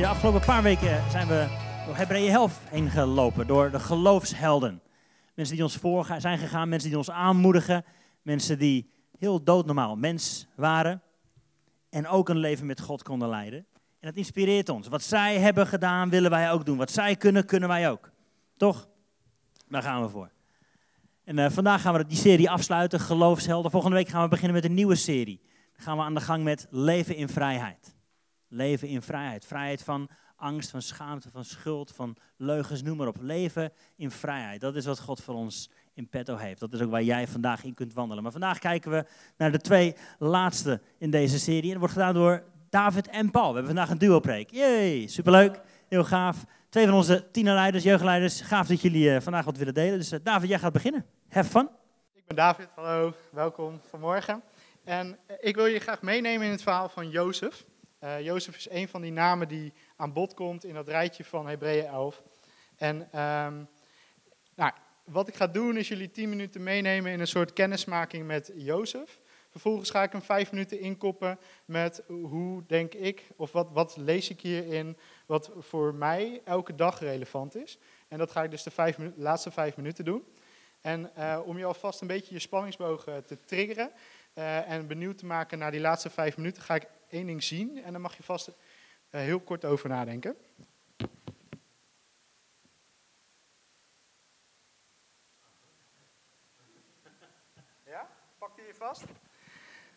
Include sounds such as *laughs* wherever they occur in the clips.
de afgelopen paar weken, zijn we door Hebreeën 11 heen gelopen. Door de geloofshelden. Mensen die ons voor zijn gegaan, mensen die ons aanmoedigen. Mensen die heel doodnormaal mens waren. En ook een leven met God konden leiden. En dat inspireert ons. Wat zij hebben gedaan, willen wij ook doen. Wat zij kunnen, kunnen wij ook. Toch? Daar gaan we voor. En uh, vandaag gaan we die serie afsluiten, Geloofshelden. Volgende week gaan we beginnen met een nieuwe serie. Dan gaan we aan de gang met Leven in Vrijheid. Leven in vrijheid. Vrijheid van angst, van schaamte, van schuld, van leugens, noem maar op. Leven in vrijheid. Dat is wat God voor ons in petto heeft. Dat is ook waar jij vandaag in kunt wandelen. Maar vandaag kijken we naar de twee laatste in deze serie. En dat wordt gedaan door David en Paul. We hebben vandaag een duo-preek. Jee, superleuk. Heel gaaf. Twee van onze tienerleiders, jeugdleiders. Gaaf dat jullie uh, vandaag wat willen delen. Dus uh, David, jij gaat beginnen. Have fun. Ik ben David, hallo. Welkom vanmorgen. En uh, ik wil je graag meenemen in het verhaal van Jozef. Uh, Jozef is een van die namen die aan bod komt in dat rijtje van Hebreeën 11. En um, nou, wat ik ga doen is jullie 10 minuten meenemen in een soort kennismaking met Jozef. Vervolgens ga ik hem vijf minuten inkoppen met hoe denk ik, of wat, wat lees ik hierin, wat voor mij elke dag relevant is. En dat ga ik dus de vijf, laatste vijf minuten doen. En uh, om je alvast een beetje je spanningsbogen te triggeren uh, en benieuwd te maken naar die laatste vijf minuten, ga ik één ding zien en dan mag je vast uh, heel kort over nadenken. Ja, pak die je vast.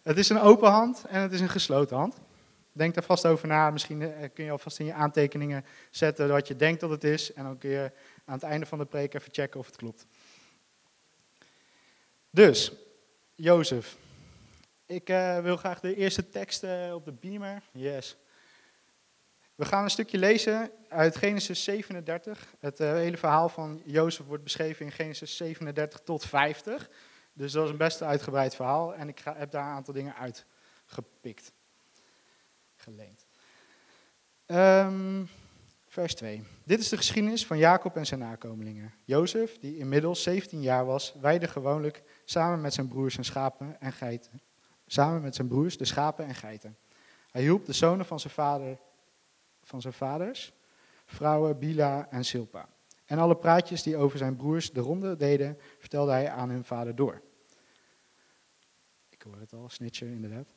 Het is een open hand en het is een gesloten hand. Denk daar vast over na. Misschien uh, kun je alvast in je aantekeningen zetten wat je denkt dat het is. En dan kun je aan het einde van de preek even checken of het klopt. Dus, Jozef. Ik uh, wil graag de eerste tekst uh, op de beamer. Yes. We gaan een stukje lezen uit Genesis 37. Het uh, hele verhaal van Jozef wordt beschreven in Genesis 37 tot 50. Dus dat is een best uitgebreid verhaal. En ik ga, heb daar een aantal dingen uitgepikt. Geleend. Um, vers 2. Dit is de geschiedenis van Jacob en zijn nakomelingen. Jozef, die inmiddels 17 jaar was, weide gewoonlijk samen met zijn broers en schapen en geiten samen met zijn broers de schapen en geiten. Hij hielp de zonen van zijn, vader, van zijn vaders, vrouwen Bila en Silpa. En alle praatjes die over zijn broers de ronde deden, vertelde hij aan hun vader door. Ik hoor het al, snitcher inderdaad.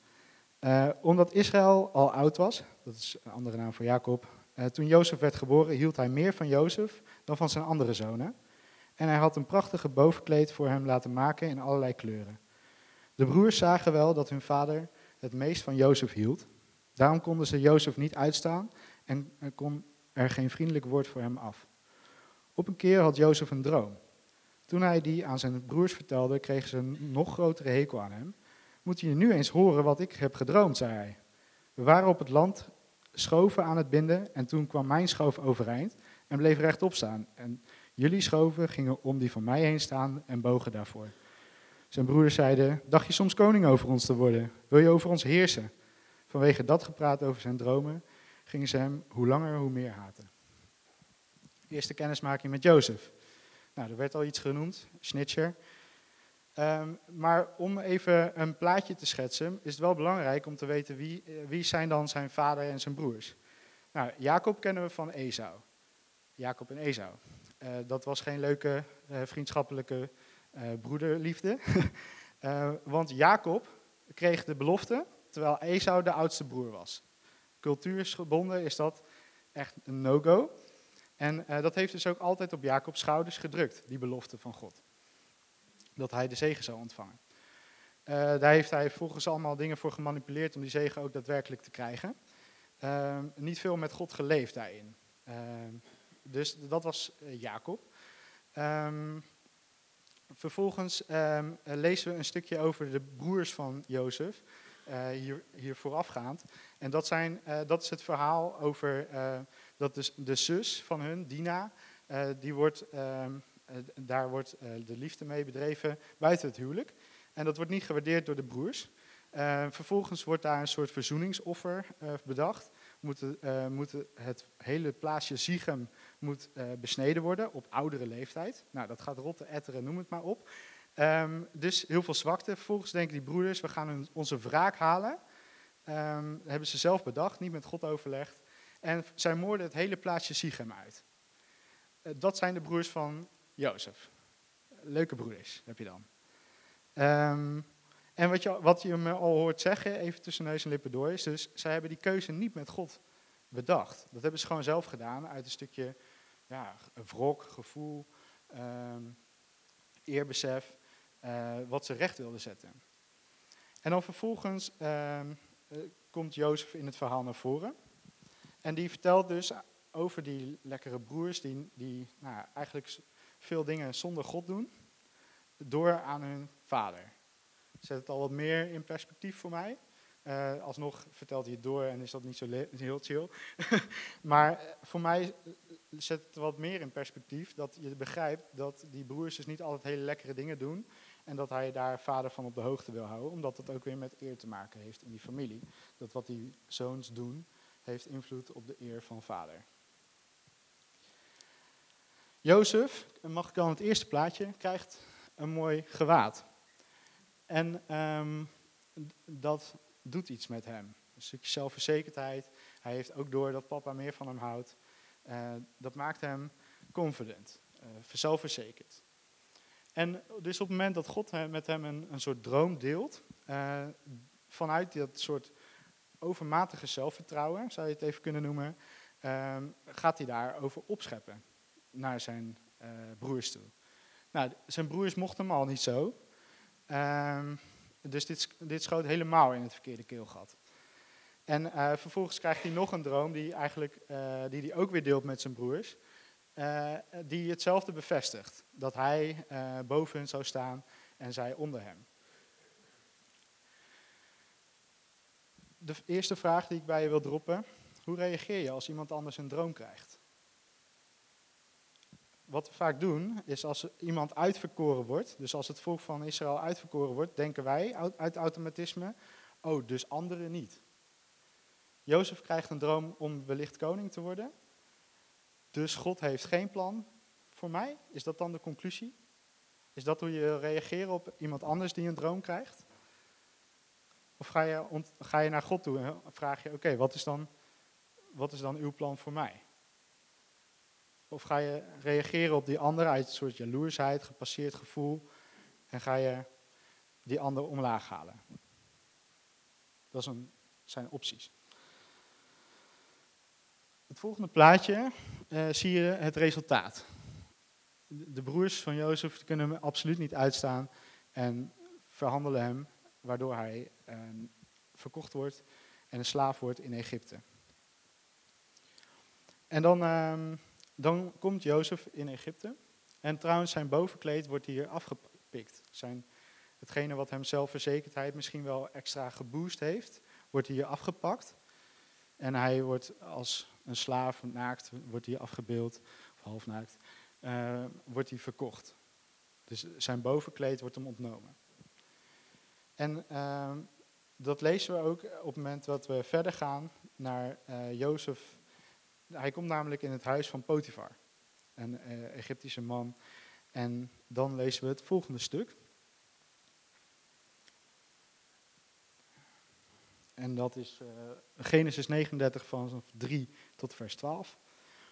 Uh, omdat Israël al oud was, dat is een andere naam voor Jacob, uh, toen Jozef werd geboren hield hij meer van Jozef dan van zijn andere zonen. En hij had een prachtige bovenkleed voor hem laten maken in allerlei kleuren. De broers zagen wel dat hun vader het meest van Jozef hield. Daarom konden ze Jozef niet uitstaan en er kon er geen vriendelijk woord voor hem af. Op een keer had Jozef een droom. Toen hij die aan zijn broers vertelde, kregen ze een nog grotere hekel aan hem. Moet je nu eens horen wat ik heb gedroomd, zei hij. We waren op het land schoven aan het binden en toen kwam mijn schoof overeind en bleef rechtop staan. En jullie schoven gingen om die van mij heen staan en bogen daarvoor. Zijn broeders zeiden, dacht je soms koning over ons te worden? Wil je over ons heersen? Vanwege dat gepraat over zijn dromen gingen ze hem hoe langer hoe meer haten. Eerste kennismaking met Jozef. Nou, er werd al iets genoemd, snitcher. Um, maar om even een plaatje te schetsen, is het wel belangrijk om te weten wie, wie zijn dan zijn vader en zijn broers. Nou, Jacob kennen we van Esau. Jacob en Esau. Uh, dat was geen leuke uh, vriendschappelijke broederliefde. uh, *laughs* want Jacob kreeg de belofte, terwijl Esau de oudste broer was. Cultuursgebonden is dat echt een no-go. En uh, dat heeft dus ook altijd op Jacobs schouders gedrukt, die belofte van God. Dat hij de zegen zou ontvangen. daar heeft hij volgens allemaal dingen voor gemanipuleerd om die zegen ook daadwerkelijk te krijgen. niet veel met God geleefd daarin. dus dat was Jacob. Um, Vervolgens um, lezen we een stukje over de broers van Jozef, uh, hier, hier voorafgaand. En dat, zijn, uh, dat is het verhaal over dat de, de, zus van hun, Dina, die wordt, um, daar wordt de liefde mee bedreven buiten het huwelijk. En dat wordt niet gewaardeerd door de broers. vervolgens wordt daar een soort verzoeningsoffer bedacht. Moet, moet het hele plaatsje Ziegem moet uh, besneden worden op oudere leeftijd. Nou, dat gaat rotten, etteren, noem het maar op. Um, dus heel veel zwakte. Vervolgens denken die broeders, we gaan onze wraak halen. Um, dat hebben ze zelf bedacht, niet met God overlegd. En zij moorden het hele plaatsje Sichem uit. Eh, dat zijn de broers van Jozef. Leuke broers heb je dan. Ehm, en wat je, wat je me al hoort zeggen, even tussen neus en lippen door, is dus, zij hebben die keuze niet met God bedacht. Dat hebben ze gewoon zelf gedaan uit een stukje ja, wrok, gevoel, ehm, eerbesef, eh, wat ze recht wilden zetten. En dan vervolgens ehm, eh, komt Jozef in het verhaal naar voren. En die vertelt dus over die lekkere broers die, die nou, eigenlijk veel dingen zonder God doen, door aan hun vader. Zet het al wat meer in perspectief voor mij. Uh, alsnog vertelt hij het door en is dat niet zo heel chill. *laughs* maar eh, voor mij zet het wat meer in perspectief dat je begrijpt dat die broers dus niet altijd hele lekkere dingen doen. En dat hij daar vader van op de hoogte wil houden, omdat dat ook weer met eer te maken heeft in die familie. Dat wat die zoons doen, heeft invloed op de eer van vader. Jozef, mag ik dan het eerste plaatje, krijgt een mooi gewaad. En um, dat doet iets met hem. Een stukje zelfverzekerdheid. Hij heeft ook door dat papa meer van hem houdt. Uh, dat maakt hem confident, uh, zelfverzekerd. En dus op het moment dat God met hem een, een soort droom deelt, uh, vanuit dat soort overmatige zelfvertrouwen, zou je het even kunnen noemen, gaat hij daarover opscheppen naar zijn broers toe. Nou, zijn broers mochten hem al niet zo. Dus dit, dit schoot helemaal in het verkeerde keelgat. En uh, vervolgens krijgt hij nog een droom die, eigenlijk, uh, die hij ook weer deelt met zijn broers. Uh, die hetzelfde bevestigt. Dat hij boven hen zou staan en zij onder hem. De eerste vraag die ik bij je wil droppen. Hoe reageer je als iemand anders een droom krijgt? Wat we vaak doen, is als iemand uitverkoren wordt, dus als het volk van Israël uitverkoren wordt, denken wij uit automatisme, oh, dus anderen niet. Jozef krijgt een droom om wellicht koning te worden, dus God heeft geen plan voor mij. Is dat dan de conclusie? Is dat hoe je reageert op iemand anders die een droom krijgt? Of ga je, ga je naar God toe en vraag je, oké, wat wat is dan uw plan voor mij? Of ga je reageren op die ander uit een soort jaloersheid, gepasseerd gevoel, en ga je die ander omlaag halen? Dat zijn, zijn opties. Het volgende plaatje uh, zie je het resultaat. De broers van Jozef kunnen hem absoluut niet uitstaan en verhandelen hem, waardoor hij uh, verkocht wordt en een slaaf wordt in Egypte. En dan uh, dan komt Jozef in Egypte. En trouwens, zijn bovenkleed wordt hier afgepikt. Zijn, hetgene wat hem zelfverzekerdheid misschien wel extra geboost heeft, wordt hier afgepakt. En hij wordt als een slaaf, naakt, wordt hier afgebeeld, of halfnaakt, uh, wordt hij verkocht. Dus zijn bovenkleed wordt hem ontnomen. En uh, dat lezen we ook op het moment dat we verder gaan naar uh, Jozef hij komt namelijk in het huis van Potifar, een uh, Egyptische man. En dan lezen we het volgende stuk. En dat is uh, Genesis 39 van 3 tot vers 12.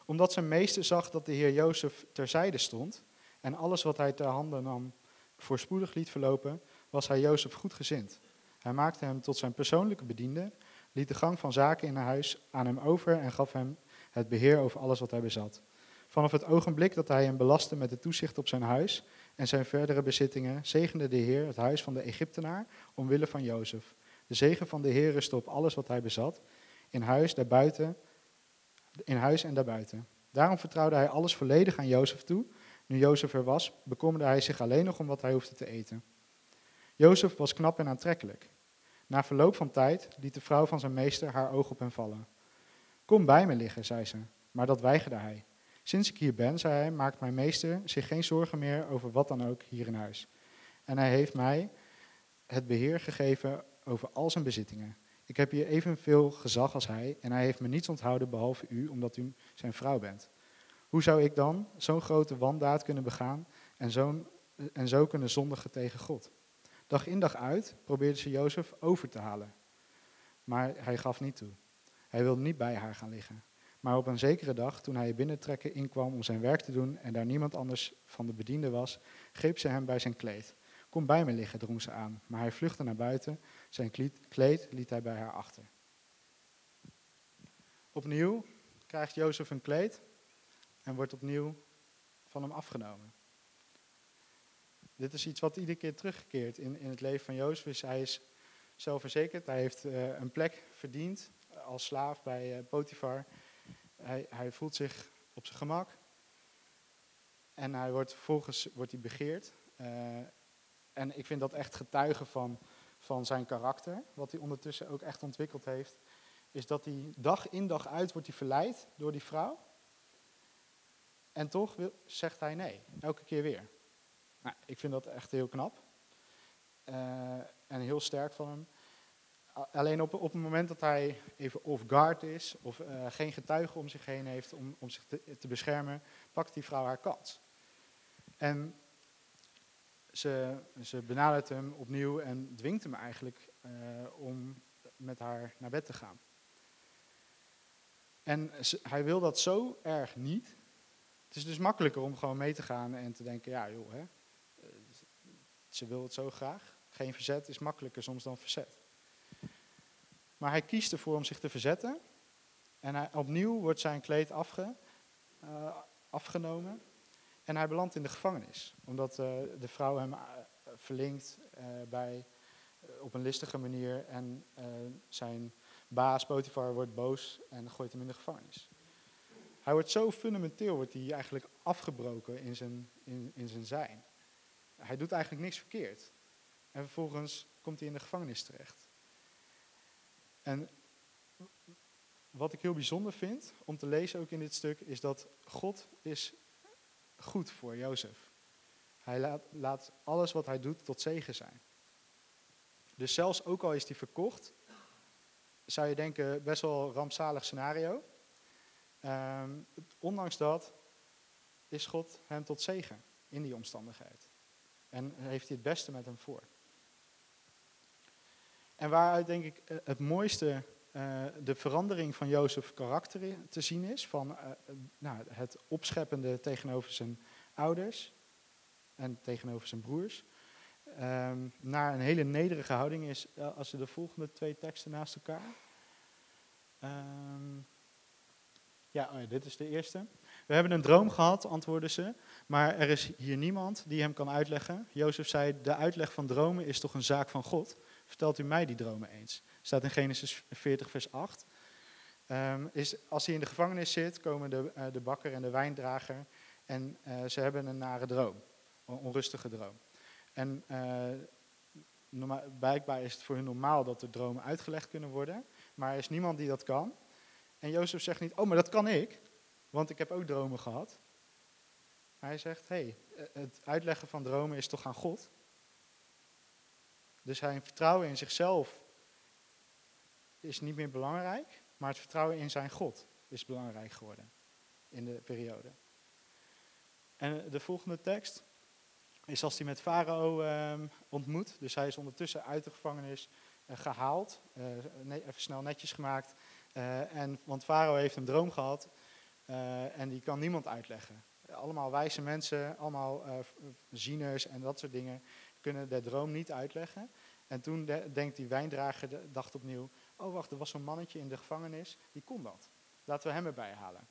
Omdat zijn meester zag dat de heer Jozef terzijde stond en alles wat hij ter handen nam voorspoedig liet verlopen, was hij Jozef goedgezind. Hij maakte hem tot zijn persoonlijke bediende, liet de gang van zaken in huis aan hem over en gaf hem het beheer over alles wat hij bezat. Vanaf het ogenblik dat hij hem belastte met de toezicht op zijn huis en zijn verdere bezittingen, zegende de Heer het huis van de Egyptenaar omwille van Jozef. De zegen van de Heer rustte op alles wat hij bezat, in huis, daarbuiten, in huis en daarbuiten. Daarom vertrouwde hij alles volledig aan Jozef toe. Nu Jozef er was, bekommerde hij zich alleen nog om wat hij hoefde te eten. Jozef was knap en aantrekkelijk. Na verloop van tijd liet de vrouw van zijn meester haar oog op hem vallen. Kom bij me liggen, zei ze, maar dat weigerde hij. Sinds ik hier ben, zei hij, maakt mijn meester zich geen zorgen meer over wat dan ook hier in huis. En hij heeft mij het beheer gegeven over al zijn bezittingen. Ik heb hier evenveel gezag als hij en hij heeft me niets onthouden behalve u, omdat u zijn vrouw bent. Hoe zou ik dan zo'n grote wandaad kunnen begaan en, en zo kunnen zondigen tegen God? Dag in dag uit probeerde ze Jozef over te halen, maar hij gaf niet toe. Hij wilde niet bij haar gaan liggen. Maar op een zekere dag, toen hij binnentrekken inkwam om zijn werk te doen en daar niemand anders van de bediende was, greep ze hem bij zijn kleed. Kom bij me liggen, drong ze aan, maar hij vluchtte naar buiten. Zijn kleed liet hij bij haar achter. Opnieuw krijgt Jozef een kleed en wordt opnieuw van hem afgenomen. Dit is iets wat iedere keer teruggekeerd in, in het leven van Jozef is. Hij is zelfverzekerd, hij heeft uh, een plek verdiend als slaaf bij uh, Potifar. Hij, hij, voelt zich op zijn gemak. En hij wordt, vervolgens wordt hij begeerd. Uh, en ik vind dat echt getuigen van, van zijn karakter. Wat hij ondertussen ook echt ontwikkeld heeft. Is dat hij dag in dag uit wordt hij verleid door die vrouw. En toch wil, zegt hij nee, elke keer weer. Nou, ik vind dat echt heel knap. Uh, en heel sterk van hem. Alleen op, op het moment dat hij even off guard is of uh, geen getuigen om zich heen heeft om, om zich te, beschermen, pakt die vrouw haar kans. En ze, ze benadert hem opnieuw en dwingt hem eigenlijk uh, om met haar naar bed te gaan. En hij wil dat zo erg niet. Het is dus makkelijker om gewoon mee te gaan en te denken, ja joh, hè, ze wil het zo graag. Geen verzet is makkelijker soms dan verzet. Maar hij kiest ervoor om zich te verzetten. En hij, opnieuw wordt zijn kleed afge, uh, afgenomen. En hij belandt in de gevangenis. Omdat uh, de vrouw hem uh, verlinkt bij, op een listige manier. En zijn baas Potifar wordt boos en gooit hem in de gevangenis. Hij wordt zo fundamenteel, wordt hij eigenlijk afgebroken in zijn, in, in zijn zijn. Hij doet eigenlijk niks verkeerd. En vervolgens komt hij in de gevangenis terecht. En wat ik heel bijzonder vind om te lezen ook in dit stuk, is dat God is goed voor Jozef. Hij laat, laat alles wat hij doet tot zegen zijn. Dus zelfs ook al is hij verkocht, zou je denken best wel rampzalig scenario. Um, ondanks dat is God hem tot zegen in die omstandigheid. En heeft hij het beste met hem voor. En waaruit denk ik eh, het mooiste, uh, de verandering van Jozef karakter te zien is, van uh, nou, het opscheppende tegenover zijn ouders en tegenover zijn broers, um, naar een hele nederige houding is, als je de volgende twee teksten naast elkaar. Um, ja, oh ja, dit is de eerste. We hebben een droom gehad, antwoordden ze, maar er is hier niemand die hem kan uitleggen. Jozef zei, de uitleg van dromen is toch een zaak van God? Vertelt u mij die dromen eens. Staat in Genesis 40, vers 8. Um, is, als hij in de gevangenis zit, komen de, uh, de bakker en de wijndrager en uh, ze hebben een nare droom, een onrustige droom. En uh, normaal, blijkbaar is het voor hun normaal dat de dromen uitgelegd kunnen worden, maar er is niemand die dat kan. En Jozef zegt niet, oh, maar dat kan ik, want ik heb ook dromen gehad. Hij zegt, hé, hey, het uitleggen van dromen is toch aan God? Dus zijn vertrouwen in zichzelf is niet meer belangrijk, maar het vertrouwen in zijn God is belangrijk geworden in de periode. En de volgende tekst is als hij met Farao uh, ontmoet. Dus hij is ondertussen uit de gevangenis uh, gehaald, uh, even snel netjes gemaakt. En, want Farao heeft een droom gehad en die kan niemand uitleggen. Allemaal wijze mensen, allemaal zieners en dat soort dingen kunnen de droom niet uitleggen. En toen de, denkt die wijndrager, dacht opnieuw, oh wacht, er was zo'n mannetje in de gevangenis, die kon dat. Laten we hem erbij halen.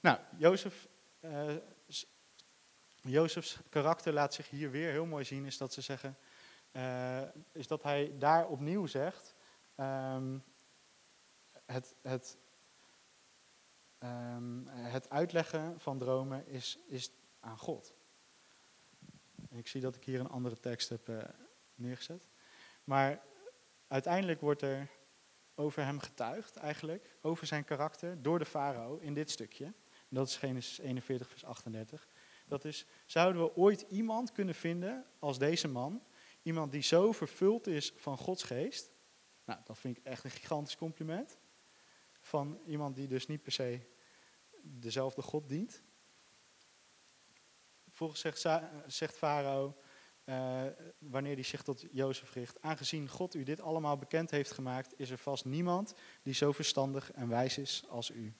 Nou, Jozef, uh, Jozefs karakter laat zich hier weer heel mooi zien, is dat ze zeggen, uh, is dat hij daar opnieuw zegt, um, het, het, um, het uitleggen van dromen is, is aan God. Ik zie dat ik hier een andere tekst heb uh, neergezet. Maar uiteindelijk wordt er over hem getuigd, eigenlijk, over zijn karakter, door de farao in dit stukje. Dat is Genesis 41, vers 38. Dat is, zouden we ooit iemand kunnen vinden als deze man? Iemand die zo vervuld is van Gods geest. Nou, dat vind ik echt een gigantisch compliment. Van iemand die dus niet per se dezelfde God dient. Volgens zegt, zegt Farao, uh, wanneer hij zich tot Jozef richt. Aangezien God u dit allemaal bekend heeft gemaakt, is er vast niemand die zo verstandig en wijs is als u.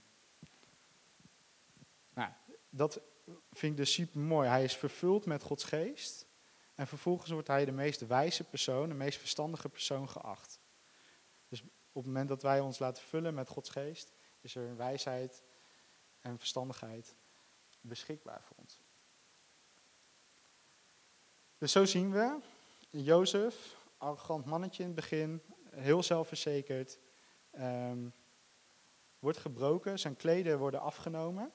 Nou, dat vind ik dus super mooi. Hij is vervuld met Gods geest. En vervolgens wordt hij de meest wijze persoon, de meest verstandige persoon geacht. Dus op het moment dat wij ons laten vullen met Gods geest, is er wijsheid en verstandigheid beschikbaar voor ons. Dus zo zien we Jozef, arrogant mannetje in het begin, heel zelfverzekerd, um, wordt gebroken, zijn kleden worden afgenomen.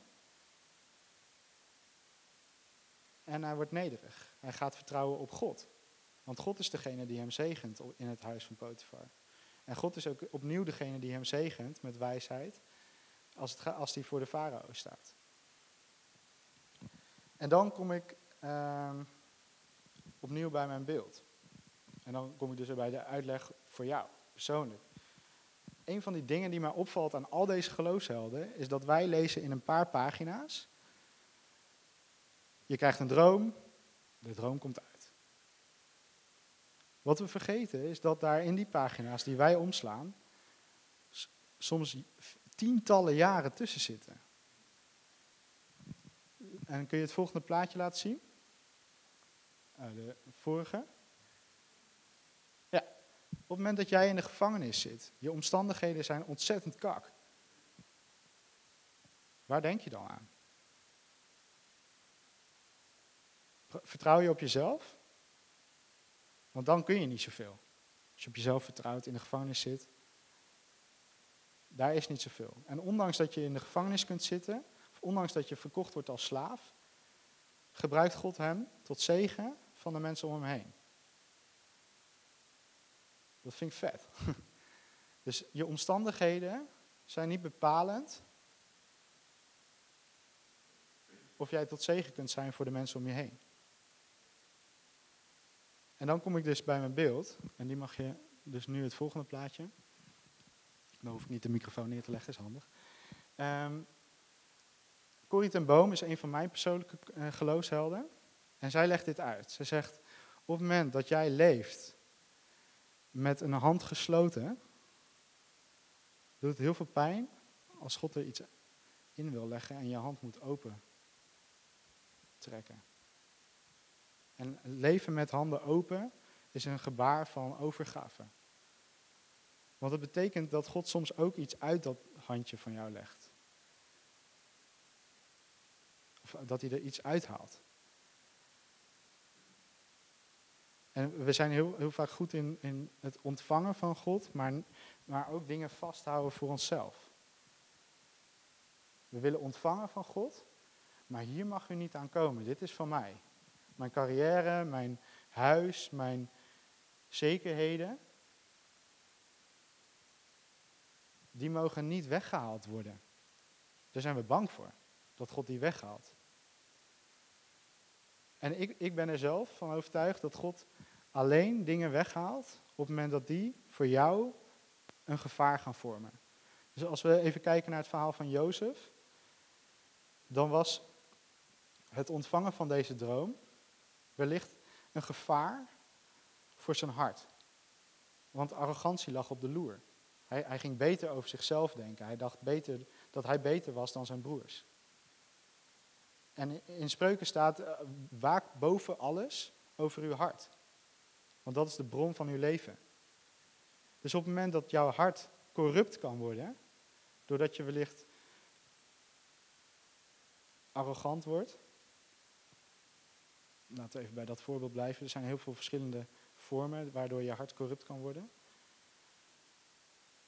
En hij wordt nederig. Hij gaat vertrouwen op God. Want God is degene die hem zegent in het huis van Potifar. En God is ook opnieuw degene die hem zegent met wijsheid als, het als hij voor de farao staat. En dan kom ik ehm, opnieuw bij mijn beeld. En dan kom ik dus bij de uitleg voor jou, persoonlijk. Een van die dingen die mij opvalt aan al deze geloofshelden, is dat wij lezen in een paar pagina's. Je krijgt een droom, de droom komt uit. Wat we vergeten is dat daar in die pagina's die wij omslaan, soms tientallen jaren tussen zitten. En kun je het volgende plaatje laten zien? Uh, de vorige. Ja, op het moment dat jij in de gevangenis zit, je omstandigheden zijn ontzettend kak. Waar denk je dan aan? Vertrouw je op jezelf? Want dan kun je niet zoveel. Als je op jezelf vertrouwt, in de gevangenis zit, daar is niet zoveel. En ondanks dat je in de gevangenis kunt zitten, of ondanks dat je verkocht wordt als slaaf, gebruikt God hem tot zegen van de mensen om hem heen. Dat vind ik vet. *laughs* Dus je omstandigheden zijn niet bepalend of jij tot zegen kunt zijn voor de mensen om je heen. En dan kom ik dus bij mijn beeld. En die mag je dus nu het volgende plaatje. Dan hoef ik niet de microfoon neer te leggen, is handig. Um, Corrie ten Boom is een van mijn persoonlijke uh, geloofshelden. En zij legt dit uit. Ze zegt, op het moment dat jij leeft met een hand gesloten, doet het heel veel pijn als God er iets in wil leggen en je hand moet open trekken. En leven met handen open is een gebaar van overgave. Want het betekent dat God soms ook iets uit dat handje van jou legt. Of dat hij er iets uithaalt. En we zijn heel, heel vaak goed in, in het ontvangen van God, maar, maar ook dingen vasthouden voor onszelf. We willen ontvangen van God, maar hier mag u niet aan komen. Dit is van mij. Mijn carrière, mijn huis, mijn zekerheden, die mogen niet weggehaald worden. Daar zijn we bang voor, dat God die weghaalt. En ik, ik ben er zelf van overtuigd dat God alleen dingen weghaalt op het moment dat die voor jou een gevaar gaan vormen. Dus als we even kijken naar het verhaal van Jozef, dan was het ontvangen van deze droom wellicht een gevaar voor zijn hart. Want arrogantie lag op de loer. Hij, hij ging beter over zichzelf denken. Hij dacht beter, dat hij beter was dan zijn broers. En in spreuken staat, uh, waak boven alles over uw hart. Want dat is de bron van uw leven. Dus op het moment dat jouw hart corrupt kan worden, doordat je wellicht arrogant wordt, laten we even bij dat voorbeeld blijven. Er zijn heel veel verschillende vormen waardoor je hart corrupt kan worden.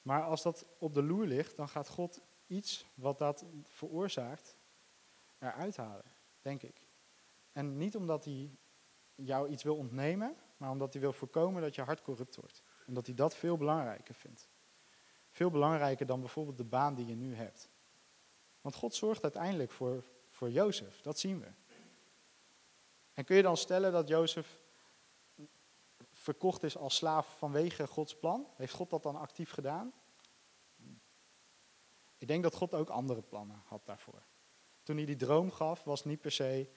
Maar als dat op de loer ligt, dan gaat God iets wat dat veroorzaakt eruit halen, denk ik. En niet omdat hij jou iets wil ontnemen, maar omdat hij wil voorkomen dat je hart corrupt wordt. Omdat hij dat veel belangrijker vindt. Veel belangrijker dan bijvoorbeeld de baan die je nu hebt. Want God zorgt uiteindelijk voor, voor Jozef, dat zien we. En kun je dan stellen dat Jozef verkocht is als slaaf vanwege Gods plan? Heeft God dat dan actief gedaan? Ik denk dat God ook andere plannen had daarvoor. Toen hij die droom gaf, was niet per se,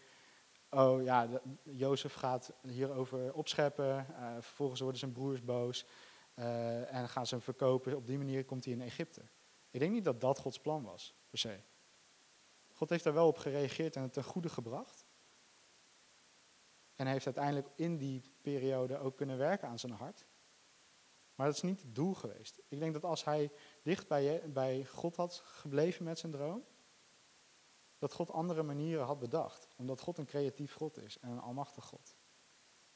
oh ja, Jozef gaat hierover opscheppen, uh, vervolgens worden zijn broers boos uh, en gaan ze hem verkopen. Op die manier komt hij in Egypte. Ik denk niet dat dat Gods plan was, per se. God heeft daar wel op gereageerd en het ten goede gebracht. En heeft uiteindelijk in die periode ook kunnen werken aan zijn hart. Maar dat is niet het doel geweest. Ik denk dat als hij dicht bij, bij God had gebleven met zijn droom, dat God andere manieren had bedacht. Omdat God een creatief God is en een almachtig God.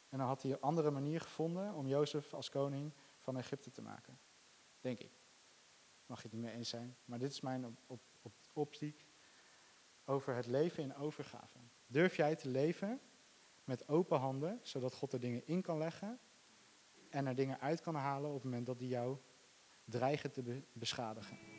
En dan had hij een andere manier gevonden om Jozef als koning van Egypte te maken. Denk ik. Mag je het niet mee eens zijn. Maar dit is mijn op, op, op optiek over het leven in overgave. Durf jij te leven met open handen, zodat God er dingen in kan leggen en er dingen uit kan halen op het moment dat die jou dreigen te beschadigen.